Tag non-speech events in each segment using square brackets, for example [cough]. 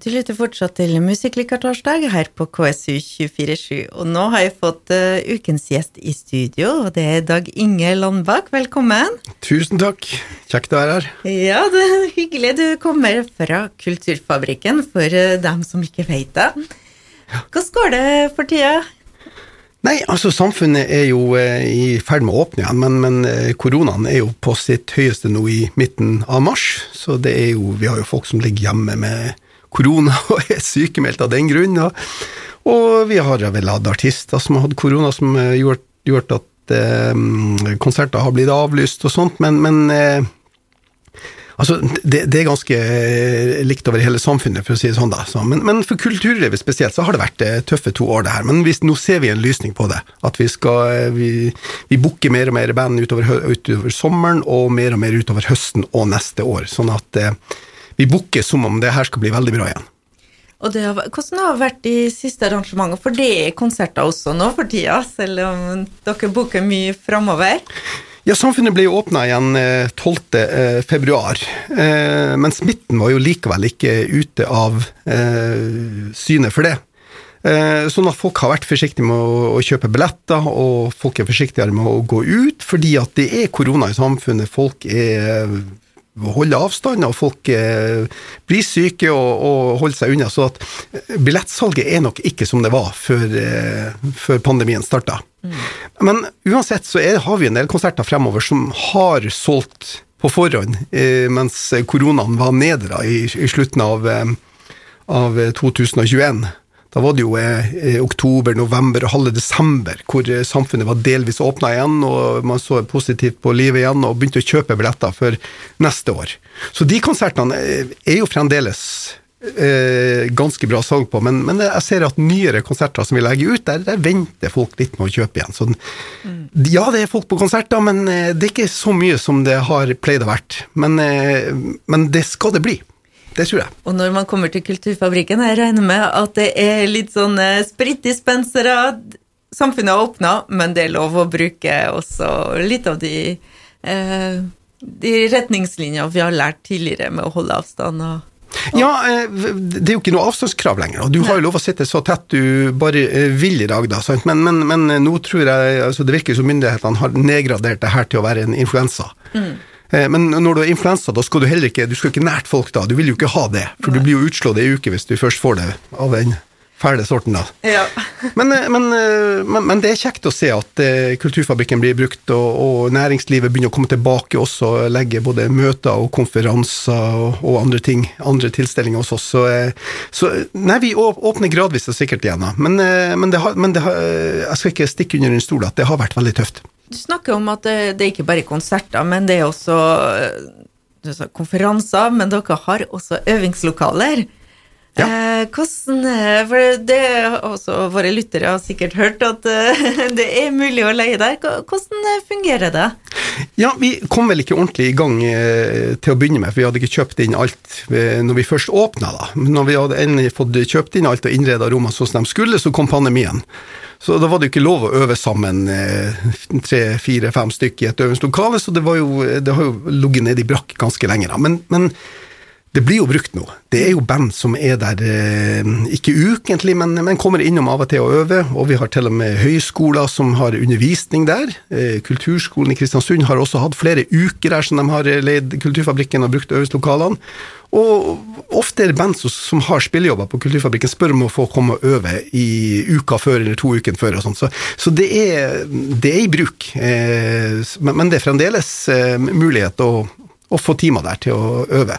Du lytter fortsatt til Musikklikertorsdag her på KSU 247, og nå har jeg fått uh, ukens gjest i studio, og det er Dag Inge Landbakk. Velkommen. Tusen takk. Kjekt å være her. Ja, det er hyggelig. Du kommer fra Kulturfabrikken, for uh, dem som ikke vet det. Hvordan går det for tida? Nei, altså samfunnet er jo eh, i ferd med å åpne igjen, men, men koronaen er jo på sitt høyeste nå i midten av mars. Så det er jo, vi har jo folk som ligger hjemme med korona [laughs] og er sykemeldt av den grunn. Og, vi har vel hatt artister som har hatt korona, som har gjort, gjort at eh, konserter har blitt avlyst og sånt, men, men eh, Altså, det, det, er ganske eh, likt over hele samfunnet, for å si det sånn. da. Så, men, men, for kulturlivet spesielt så har det vært eh, tøffe to år, det her. Men hvis, nå ser vi en lysning på det. At vi skal eh, vi, vi booker mer og mer band utover, utover, sommeren, og mer og mer utover høsten og neste år. Sånn at eh, vi booker som om det her skal bli veldig bra igjen. Og det har, hvordan har det vært de siste arrangementene? For det er konserter også nå for tida, selv om dere booker mye framover? Ja, Samfunnet ble jo åpna igjen 12.2, eh, eh, eh, men smitten var jo likevel ikke ute av syne for det. Sånn at folk har vært forsiktige med å, kjøpe billetter, og folk er forsiktigere med å gå ut, fordi at det er korona i samfunnet. Folk er holde avstand, og folk eh, blir syke og, og holder seg unna. Så at billettsalget er nok ikke som det var før, eh, før pandemien starta. Mm. Men uansett så er, har vi en del konserter fremover som har solgt på forhånd, eh, mens koronaen var nedra i, i, slutten av, av 2021. Da var det jo eh, oktober, november og halve desember hvor eh, samfunnet var delvis åpna igjen, og man så positivt på livet igjen og begynte å kjøpe billetter for neste år. Så de konsertene eh, er jo fremdeles eh, ganske bra salg på, men, men, jeg ser at nyere konserter som vi legger ut, der, der venter folk litt med å kjøpe igjen. Så mm. ja, det er folk på konserter, men eh, det er ikke så mye som det har pleid å vært. Men, eh, men det skal det bli. Det tror jeg. Og når man kommer til Kulturfabrikken, jeg regner med at det er litt sånn eh, spritdispensere. Samfunnet har åpna, men det er lov å bruke også litt av de, eh, de retningslinjene vi har lært tidligere med å holde avstand. og ja, eh, det er jo ikke noe avstandskrav lenger. og Du har jo lov å sitte så tett du bare eh, vil i dag, da. Men, men, men nå tror jeg altså det virker som myndighetene har nedgradert det her til å være en influensa. Mm. Eh, men når du har influensa, da skal du heller ikke du skal ikke nært folk da. Du vil jo ikke ha det, for du blir jo utslått ei uke hvis du først får det av den fæle sorten. da. Ja. [laughs] men, eh, men, eh, men, men, det er kjekt å se at Kulturfabrikken blir brukt, og, og, næringslivet begynner å komme tilbake også, og legge både møter og konferanser og, og andre ting, andre tilstelninger hos oss. Så, så, nei, vi åpner gradvis og sikkert igjen, da. Men, det har, det har, jeg skal ikke stikke under en stol at det har vært veldig tøft. Du snakker om at det, det er ikke bare konserter, men det er også eh, konferanser. Men dere har også øvingslokaler. Ja. Eh, hvordan eh, For det har også våre lyttere har sikkert hørt at eh, [laughs] det er mulig å leie der. Hvordan fungerer det? Ja, Vi kom vel ikke ordentlig i gang til å begynne med, for vi hadde ikke kjøpt inn alt når vi først åpna. da. Når vi hadde endelig fått kjøpt inn alt og innreda rommene sånn som de skulle, så kom pandemien. Så da var det jo ikke lov å øve sammen tre, fire, fem stykker i et øvingslokale, så det, var jo, det har jo ligget nede i brakk ganske lenge. da. Men, men det blir jo brukt nå. Det er jo band som er der, eh, ikke ukentlig, men, men, kommer innom av og til å øve. Og vi har til og med høyskoler som har undervisning der. Eh, kulturskolen i Kristiansund har også hatt flere uker her som de har leid Kulturfabrikken og brukt øvingslokalene. Og ofte er det band som har spillejobber på Kulturfabrikken, spør om å få komme og øve i uka før eller to uker før. og sånn. Så, så det, er, det, er, i bruk. Eh, men det er fremdeles mulighet å, å få timer der til å øve.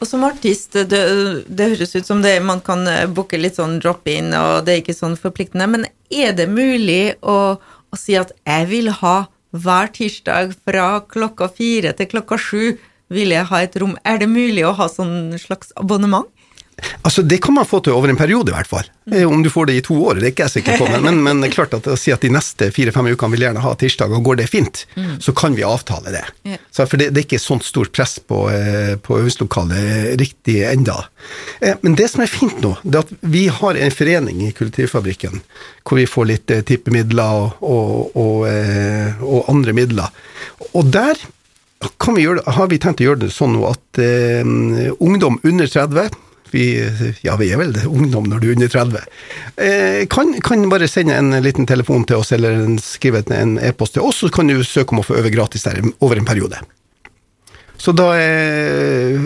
Og som artist, det, det, høres ut som det, man kan eh, booke litt sånn drop-in, og det er ikke sånn forpliktende, men er det mulig å, å, si at jeg vil ha hver tirsdag fra klokka fire til klokka sju vil jeg ha et rom? Er det mulig å ha sånn slags abonnement? Altså, Det kan man få til over en periode, i hvert fall. Eh, om du får det i to år, det er ikke jeg sikker på. Men, men, [laughs] er klart at å si at de neste fire-fem ukene vil gjerne ha tirsdag, og går det fint, mm. så kan vi avtale det. Yeah. Så, for det, det, er ikke sånt stort press på, eh, på øvingslokalet riktig enda. Eh, men det som er fint nå, det er at vi har en forening i Kulturfabrikken hvor vi får litt tippemidler og, og, og, og andre midler. Og der vi gjøre, har vi tenkt å gjøre det sånn at eh, ungdom under 30 vi, ja, vi er vel ungdom når du er under 30, eh, kan, kan, bare sende en liten telefon til oss eller skrive en e-post til oss, så kan du søke om å få øve gratis der over en periode. Så da er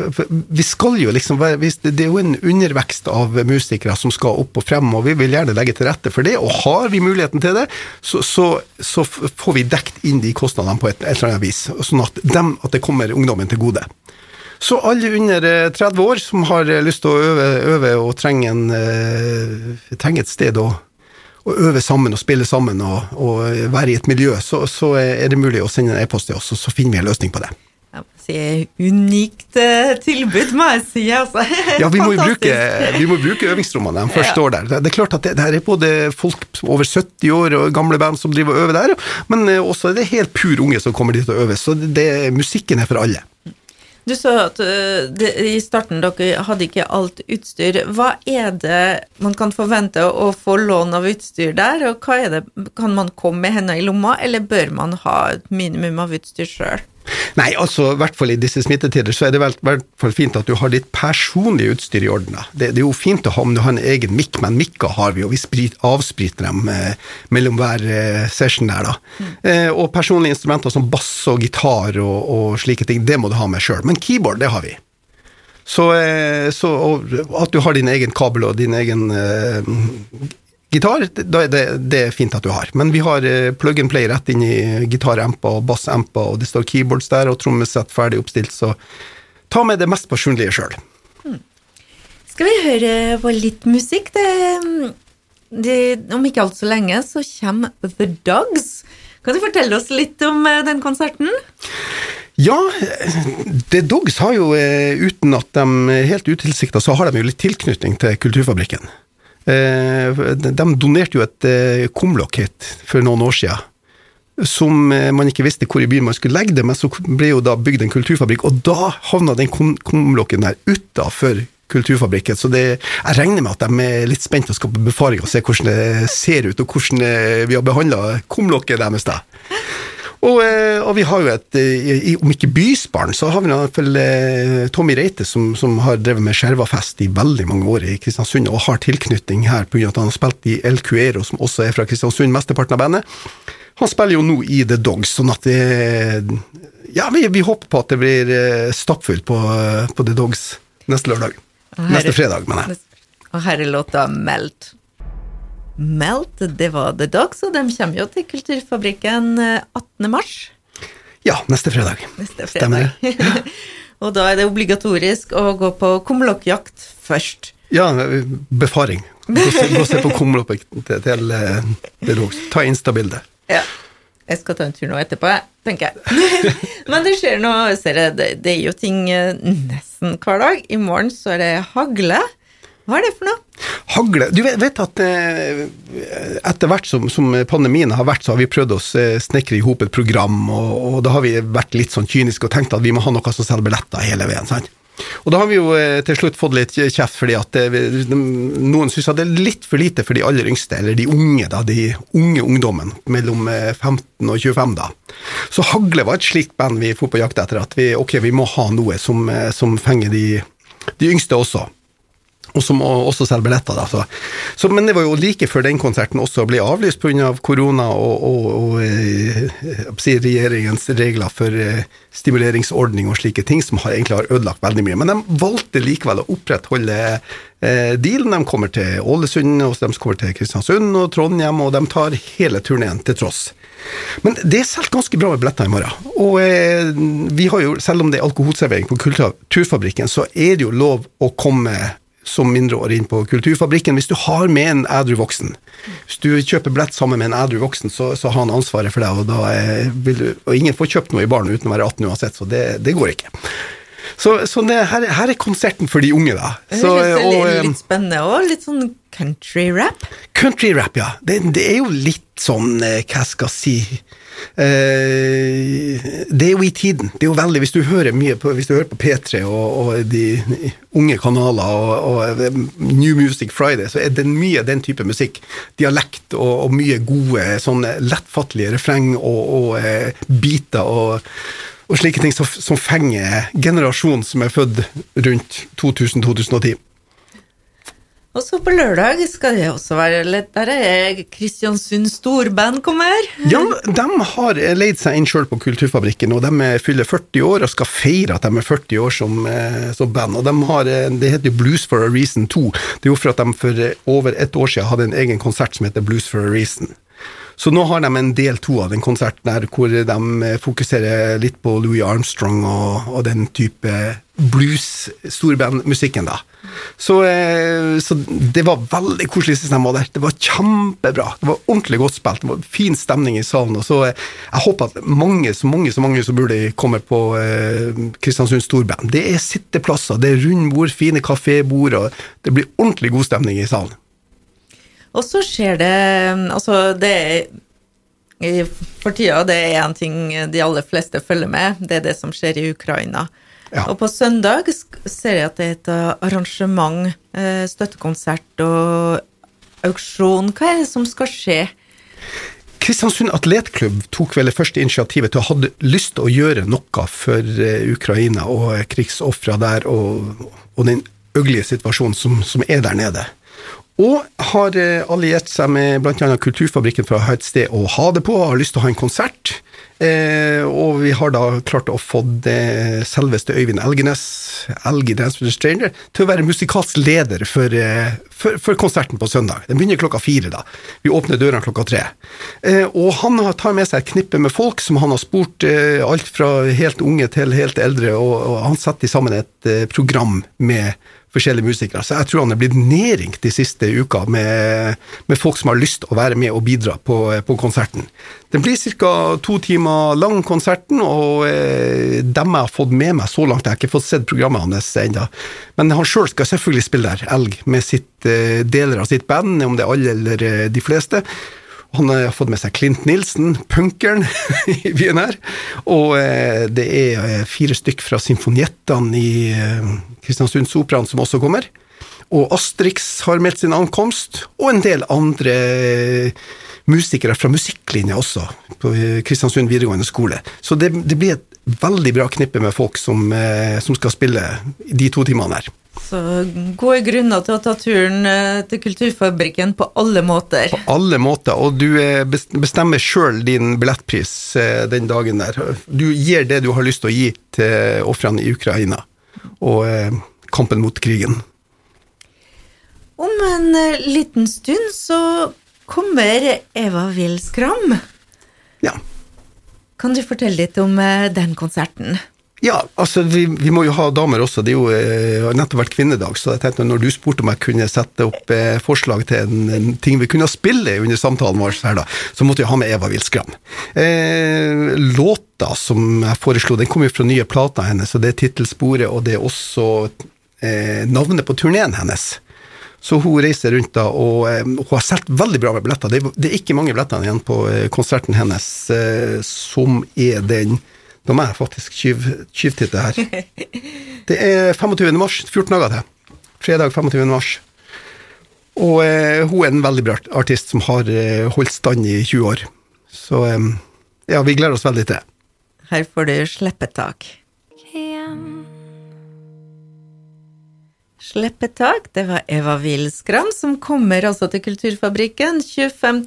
Vi skal jo liksom være Det er jo en undervekst av musikere som skal opp og frem, og vi vil gjerne legge til rette for det. Og har vi muligheten til det, så, så, så får vi dekt inn de kostnadene på et, et eller annet vis, sånn at, dem, at det kommer ungdommen til gode. Så alle under 30 eh, år som har eh, lyst til å øve, øve og trenger, en, uh, trenger, et sted å, å, øve sammen og spille sammen og, og være i et miljø, så, så, er det mulig å sende en e-post til oss, og så finner vi en løsning på det. Si, unikt tilbud, må jeg si. Altså. [laughs] Ja, vi må bruke, vi må bruke øvingsrommene de første ja. år der. Det er klart at det, det, er både folk over 70 år og gamle band som driver og øver der, men også er det helt pur unge som kommer dit og øver. Så det, musikken er for alle. Du sa at uh, i starten dere hadde ikke alt utstyr. Hva er det man kan forvente å få lån av utstyr der, og hva er det, kan man komme med hendene i lomma, eller bør man ha et minimum av utstyr sjøl? Nei, altså i hvert fall i disse smittetider så er det i hvert fall fint at du har ditt personlige utstyr i orden. Det, det, er jo fint å ha om du har en egen mikk, men mikker har vi, og vi sprit, avspriter dem eh, mellom hver eh, session der, da. Mm. Eh, og personlige instrumenter som bass og gitar og, og slike ting, det må du ha med sjøl. Men keyboard, det har vi. Så, eh, så at du har din egen kabel og din egen eh, Gitar, det, det, er fint at du har, men vi har eh, plug and play rett inn i gitaramper og bassamper, og det står keyboards der og trommesett ferdig oppstilt, så ta med det mest personlige sjøl. Hmm. Skal vi høre på litt musikk? Det, det, om ikke altfor lenge så kommer The Dogs. Kan du fortelle oss litt om eh, den konserten? Ja, The Dogs har jo, eh, uten at de helt utilsikta, så har de jo litt tilknytning til Kulturfabrikken. Eh, de donerte jo et eh, kumlokk hit for noen år siden. Som eh, man ikke visste hvor i byen man skulle legge det, men så ble jo da bygd en kulturfabrikk, og da havna den kumlokken der utafor kulturfabrikken. Så det, jeg regner med at de er litt spent og skal på befaring og se hvordan det ser ut, og hvordan vi har behandla kumlokket deres. da. Og, eh, og, vi har jo et, eh, om ikke bysbarn, så har vi i hvert fall eh, Tommy Reite, som, som har drevet med skjervafest i veldig mange år i Kristiansund, og har tilknytning her pga. at han har spilt i El Cuero, som også er fra Kristiansund, mesteparten av bandet. Han spiller jo nå i The Dogs, sånn at det Ja, vi, vi håper på at det blir stappfullt på, på The Dogs neste lørdag. Neste fredag, mener jeg. Og her er låta 'Melt'. Det var The Dogs, og de kommer jo til Kulturfabrikken 18. Eh, mars. Ja, neste fredag. Neste fredag. Stemmer det. [laughs] og da er det obligatorisk å gå på kumlokkjakt først. Ja, befaring. Gå og se på kumlokken til, til uh, The Dogs. Ta Insta-bilde. Ja. Jeg skal ta en tur nå etterpå, tenker jeg. [laughs] Men det skjer noe, ser jeg, det, det er jo ting eh, nesten hver dag. I morgen så er det hagle. Hva er det for noe? Hagle Du vet, vet at eh, etter hvert som, som, pandemien har vært, så har vi prøvd å snekre i hop et program, og, og, da har vi vært litt sånn kyniske og tenkt at vi må ha noe som selger billetter hele veien. sant? Og da har vi jo eh, til slutt fått litt kjeft fordi at eh, noen syns at det er litt for lite for de aller yngste, eller de unge, da, de unge ungdommen mellom 15 og 25, da. Så Hagle var et slikt band vi for på jakt etter, at vi, ok, vi må ha noe som, som fenger de, de yngste også og som også selger billetter. Da. Så, så, men det var jo like før den konserten også ble avlyst pga. Av korona og, og, og eh, si, regjeringens regler for eh, stimuleringsordning og slike ting, som har, egentlig har ødelagt veldig mye. Men de valgte likevel å opprettholde eh, dealen. De kommer til Ålesund, og de kommer til Kristiansund og Trondheim, og de tar hele turneen til tross. Men det er solgt ganske bra med billetter i morgen. Og eh, vi har jo, selv om det er alkoholservering på Kulturfabrikken, så er det jo lov å komme som mindreårig inn på Kulturfabrikken hvis du har med en ædru voksen. Hvis du kjøper billett sammen med en ædru voksen, så, så, har han ansvaret for deg, og, da vil du, og ingen får kjøpt noe i baren uten å være 18 uansett, så det, det går ikke. Så, så det, her, her, er konserten for de unge, da. Så, og, litt litt spennende òg. Litt sånn country-rap? Country-rap, ja. Det, det, er jo litt sånn, eh, hva skal jeg si Det er jo i tiden. Det er jo veldig, Hvis du hører mye på, hvis du hører på P3 og, og de unge kanaler og, og, eh, New Music Friday, så er det mye den type musikk. Dialekt og, og mye gode, sånne lettfattelige refreng og, og biter og slike ting som, som fenger generasjonen som er født rundt 2000-2010. Og så på lørdag skal det også være litt Der er Kristiansund Storband kommer. Ja, de har leid seg inn sjøl på Kulturfabrikken, og de fyller 40 år og skal feire at de er 40 år som, eh, som band. Og de har, eh, Det heter jo Blues for a Reason 2. Det er jo for at de for over et år siden hadde en egen konsert som heter Blues for a Reason. Så nå har de en del to av den konserten der hvor de eh, fokuserer litt på Louis Armstrong og, og den type blues-storbandmusikken, da. Så, eh, så, det var veldig koselig sist de var der. Det var kjempebra. Det var ordentlig godt spilt. Det var fin stemning i salen. og så eh, Jeg håper at mange så mange så mange som burde komme på Kristiansund Storband. Det er sitteplasser, det er rundbord, fine kafébord, og det blir ordentlig god stemning i salen. Og så skjer det Altså, det er For tida, det er en ting de aller fleste følger med, det er det som skjer i Ukraina. Ja. Og på søndag ser jeg at det er et arrangement, eh, støttekonsert og auksjon. Hva er det som skal skje? Kristiansund Atletklubb tok vel det første initiativet til å ha lyst til å gjøre noe for eh, Ukraina og krigsofra der, og, og den øglige situasjonen som, som, er der nede. Og har eh, alliert seg med bl.a. Kulturfabrikken for å ha et sted å ha det på, har lyst til å ha en konsert. Eh, og vi har da klart å få det selveste Øyvind Elgenes, Elgi Dance with a Stranger, til å være musikalsk leder for, eh, for, for, konserten på søndag. Den begynner klokka fire, da. Vi åpner dørene klokka tre. Eh, og han tar med seg et knippe med folk som han har spurt, eh, alt fra helt unge til helt eldre, og, og han setter sammen et program med forskjellige musikere. Så jeg tror han er blitt nedringt de siste uka med, med, folk som har lyst å være med og bidra på, på konserten. Den blir ca. to timer lang, konserten, og eh, dem jeg har fått med meg så langt Jeg har ikke fått sett programmet hans ennå. Men han sjøl skal selvfølgelig spille der, Elg, med sitt, eh, deler av sitt band, om det er alle eller eh, de fleste. Han har fått med seg Clint Nilsen, punkeren [laughs] i byen her. Og eh, det er eh, fire stykk fra symfoniettene i eh, Kristiansundsoperaen som også kommer. Og Astrix har meldt sin ankomst, og en del andre musikere fra musikklinja også, på Kristiansund videregående skole. Så det, det blir et veldig bra knippe med folk som, som skal spille de to timene her. Så gode grunner til å ta turen eh, til Kulturfabrikken på alle måter. På alle måter, og du eh, bestemmer sjøl din billettpris eh, den dagen der. Du gir det du har lyst til å gi til ofrene i Ukraina og kampen mot krigen. Om en liten stund så kommer Eva Wilskram. Ja. Kan du fortelle litt om den konserten? Ja, altså vi, vi, må jo ha damer også. Det er jo eh, nettopp vært kvinnedag, så jeg tenkte når du spurte om jeg kunne sette opp eh, forslag til en, en, ting vi kunne spille under samtalen vår her, da, så måtte jeg ha med Eva Wilskram. Eh, låta som jeg foreslo, den kommer jo fra nye plata hennes, og det er tittelsporet, og det er også eh, navnet på turneen hennes. Så hun reiser rundt da, og eh, hun har solgt veldig bra med billetter. Det, det, er ikke mange billetter igjen på eh, konserten hennes, som er den nå må jeg faktisk tyv, tyvtitte her. [laughs] Det er 25. mars, 14 dager til. Fredag 25. mars. Og eh, hun er en veldig bra artist som har eh, holdt stand i 20 år. Så eh, ja, vi gleder oss veldig til det. Her får du sleppetak. Sleppetak, det var Eva Wilskram som kommer altså til Kulturfabrikken 25.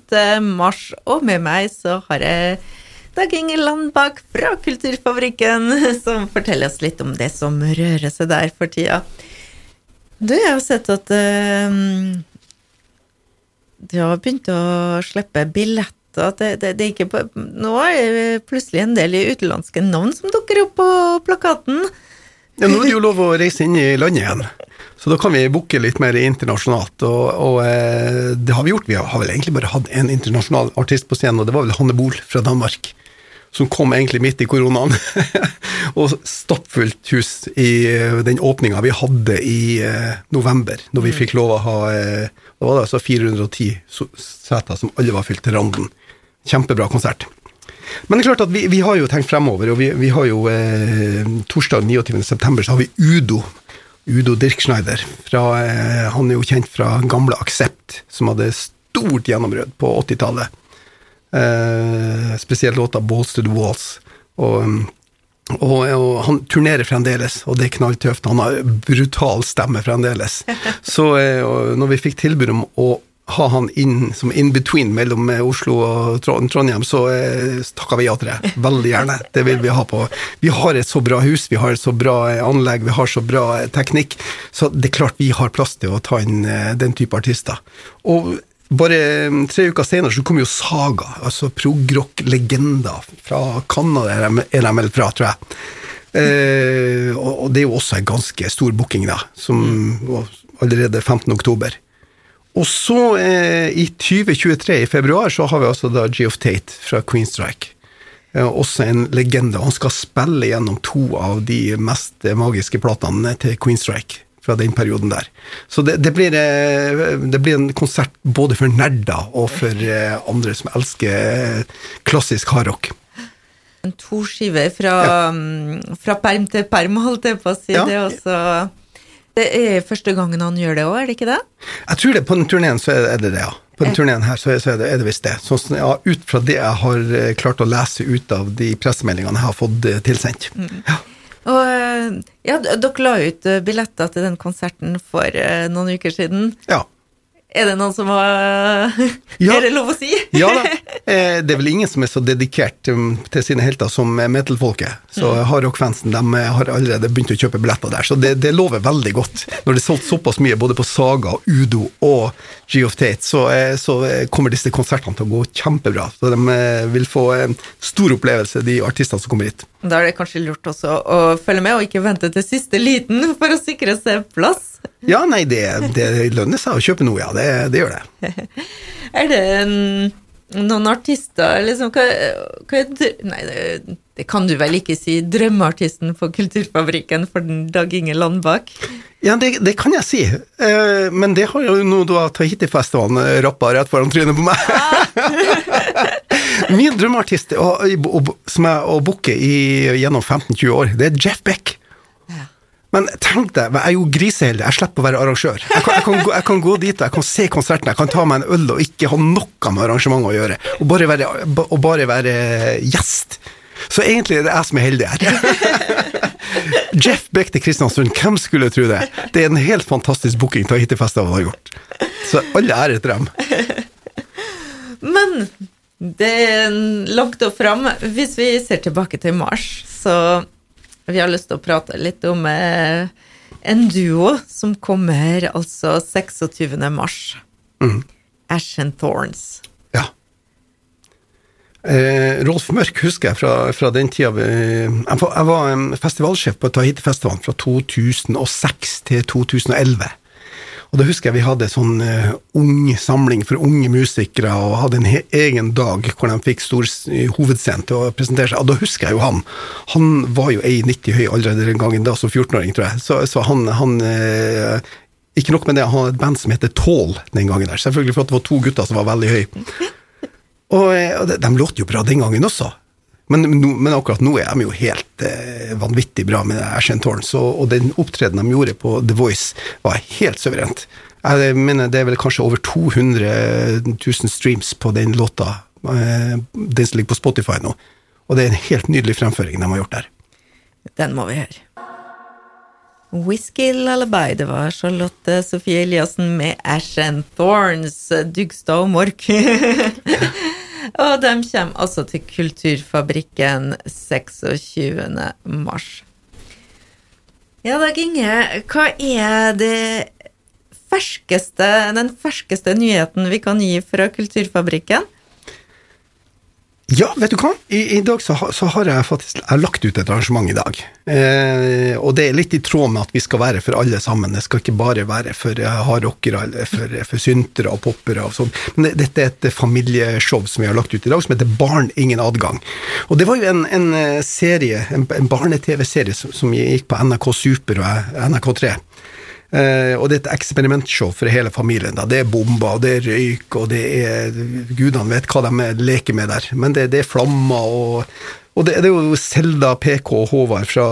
mars, og med meg så har jeg Dag Inge Landbakk fra Kulturfabrikken, [laughs] som forteller oss litt om det som rører seg der for tida. Du, jeg har sett at uh, du har begynt å slippe billetter. Det, det, det er på, nå er det plutselig en del utenlandske navn som dukker opp på plakaten. Ja, nå er det jo lov å reise inn i landet igjen. Så da kan vi booke litt mer internasjonalt, og, og eh, det har vi gjort. Vi har vel egentlig bare hatt en internasjonal artist på scenen, og det var vel Hanne Bol fra Danmark som kom egentlig midt i koronaen. [laughs] og stappfullt hus i eh, den åpninga vi hadde i eh, november, når vi mm. fikk lov å ha eh, Da var det altså 410 seter som alle var fylt til randen. Kjempebra konsert. Men det er klart at vi, vi har jo tenkt fremover, og vi, vi har jo eh, torsdag 29.9. så har vi Udo. Udo Dirkschneider. Fra, eh, han er jo kjent fra gamle Aksept, som hadde stort gjennombrudd på 80-tallet. Eh, spesielt låta 'Balls to the Walls'. Og um, Og, og, han turnerer fremdeles, og det er knalltøft. Han har brutal stemme fremdeles. [laughs] Så når vi fikk tilbud om å ha han inn som in between mellom eh, Oslo og Trondheim, så eh, takka vi ja til det. Veldig gjerne. Det vil vi ha på. Vi har et så bra hus, vi har et så bra eh, anlegg, vi har så bra eh, teknikk, så det er klart vi har plass til å ta inn eh, den type artister. Og bare tre uker senere så kom jo Saga, altså progrock-legender fra Canada, er de vel fra, tror jeg. Eh, og, det er jo også en ganske stor booking, da, som allerede 15. oktober. Og så, eh, i 2023, i februar, så har vi altså da Geoff Tate fra Queenstrike. Eh, også en legende. Han skal spille gjennom to av de mest magiske platene til Queenstrike fra den perioden der. Så det, det, blir, eh, det blir, en konsert både for nerder og for eh, andre som elsker eh, klassisk hardrock. En toskive fra, ja. Mm, fra perm til perm, holdt jeg på å si. Ja. Det også det er første gangen han gjør det òg, er det ikke det? Jeg tror det. På den turneen så er det det, ja. På den turneen her så er det, er det visst det. Så, ja, ut fra det jeg har klart å lese ut av de pressemeldingene jeg har fått tilsendt. Mm. Ja. Og eh, ja, dere la ut billetter til den konserten for noen uker siden. Ja. Er det noen som har [laughs] ja. Er det lov å si? ja da. [laughs] Eh, det er vel ingen som er så dedikert um, til sine helter som metal-folket. Så mm. hardrock-fansen de har allerede begynt å kjøpe billetter der. Så det, det, lover veldig godt. Når det er solgt såpass mye både på Saga, Udo og G of Tate, så, eh, så kommer disse konsertene til å gå kjempebra. Så de eh, vil få en stor opplevelse, de artistene som kommer hit. Da er det kanskje lurt også å følge med, og ikke vente til siste liten for å sikre seg plass? Ja, nei, det, det lønner seg å kjøpe noe, ja. Det, det gjør det. [laughs] er det noen artister liksom hva, hva Nei, det, det, kan du vel ikke si. Drømmeartisten for Kulturfabrikken for Dag Inge Landbakk? Ja, det, det, kan jeg si. Eh, men det har jo nå da Tahiti-festivalen eh, rappa rett foran trynet på meg. Ah. [laughs] Min drømmeartist som jeg har booket gjennom 15-20 år, det er Jeff Beck. Men tenk deg, jeg er jo griseheldig, jeg slipper å være arrangør. Jeg kan, jeg, kan gå, jeg kan, gå, dit jeg kan se konserten, jeg kan ta meg en øl og ikke ha noe med arrangementet å gjøre. Og bare være, og bare være gjest. Så egentlig er det jeg som er heldig her. [laughs] Jeff Beck til Kristiansund, hvem skulle tro det? Det er en helt fantastisk booking Tahiti-festivalen har gjort. Så alle ære til dem. Men det er langt og fram. Hvis vi ser tilbake til mars, så vi har lyst til å prate litt om eh, en duo som kommer altså 26. mars. Mm. Ash and Thorns. Ja. Eh, Rolf Mørk husker jeg fra, fra den tida jeg, var, jeg var festivalsjef på Tahiti-festivalen fra 2006 til 2011. Og da husker jeg vi hadde sånn uh, ung samling for unge musikere, og hadde en egen dag hvor de fikk stor hovedscene til å presentere seg. Og da husker jeg jo han. Han var jo 1,90 høy allerede den gangen, da som 14-åring, tror jeg. Så, så han, han uh, Ikke nok med det, han hadde et band som heter Tall den gangen der. Selvfølgelig for at det var to gutter som var veldig høye. [laughs] Og, eh, og de, de låt jo bra den gangen også. Men, men, akkurat nå er de jo helt eh, vanvittig bra med Ashen Thorns, og, og den opptredenen de gjorde på The Voice, var helt suverent. Jeg mener det er vel kanskje over 200 000 streams på den låta, eh, den som ligger på Spotify nå. Og det er en helt nydelig fremføring de har gjort der. Den må vi høre. Whisky Lullaby, det var Charlotte Sofie Eliassen med Ashen Thorns, Dugstad og Mork. [laughs] Og de kommer altså til Kulturfabrikken 26. mars. Ja, Dag Inge, hva er det ferskeste, den ferskeste nyheten vi kan gi fra Kulturfabrikken? Ja, vet du hva? I, i dag så, så, har jeg faktisk jeg har lagt ut et arrangement i dag. Eh, og det er litt i tråd med at vi skal være for alle sammen. Det skal ikke bare være for uh, hardrockere eller for, for syntere og poppere og sånn. Men det, dette er et familieshow som vi har lagt ut i dag, som heter Barn ingen adgang. Og det var jo en, en eh, serie, en, en barne-TV-serie som, som, gikk på NRK Super og NRK3. Uh, og det er et eksperimentshow for hele familien. Da. Det er bomber, og det er røyk, og det er Gudene vet hva de leker med der. Men det, det er flammer, og, og det, det, er jo Selda, PK og Håvard fra,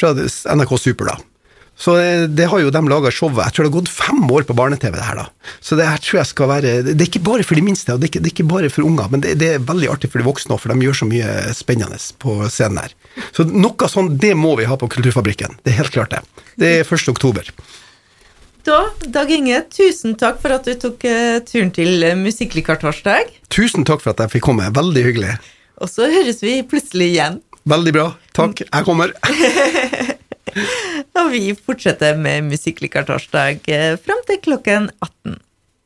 fra, NRK Super, da. Så eh, det har jo de laga showet. Jeg tror det har gått fem år på barne-TV, det her, da. Så det her tror jeg skal være Det er ikke bare for de minste, og det er ikke, det er ikke bare for unger, men det, det, er veldig artig for de voksne òg, for de gjør så mye spennende på scenen her. Så noe sånn, det må vi ha på Kulturfabrikken. Det er helt klart det. Det er 1. oktober. Da, Dag Inge, tusen takk for at du tok uh, turen til Musikklikar torsdag. Tusen takk for at jeg fikk komme. Veldig hyggelig. Og så høres vi plutselig igjen. Veldig bra. Takk. Jeg kommer. [laughs] Og vi fortsetter med Musikklikartorsdag kartorsdag fram til klokken 18.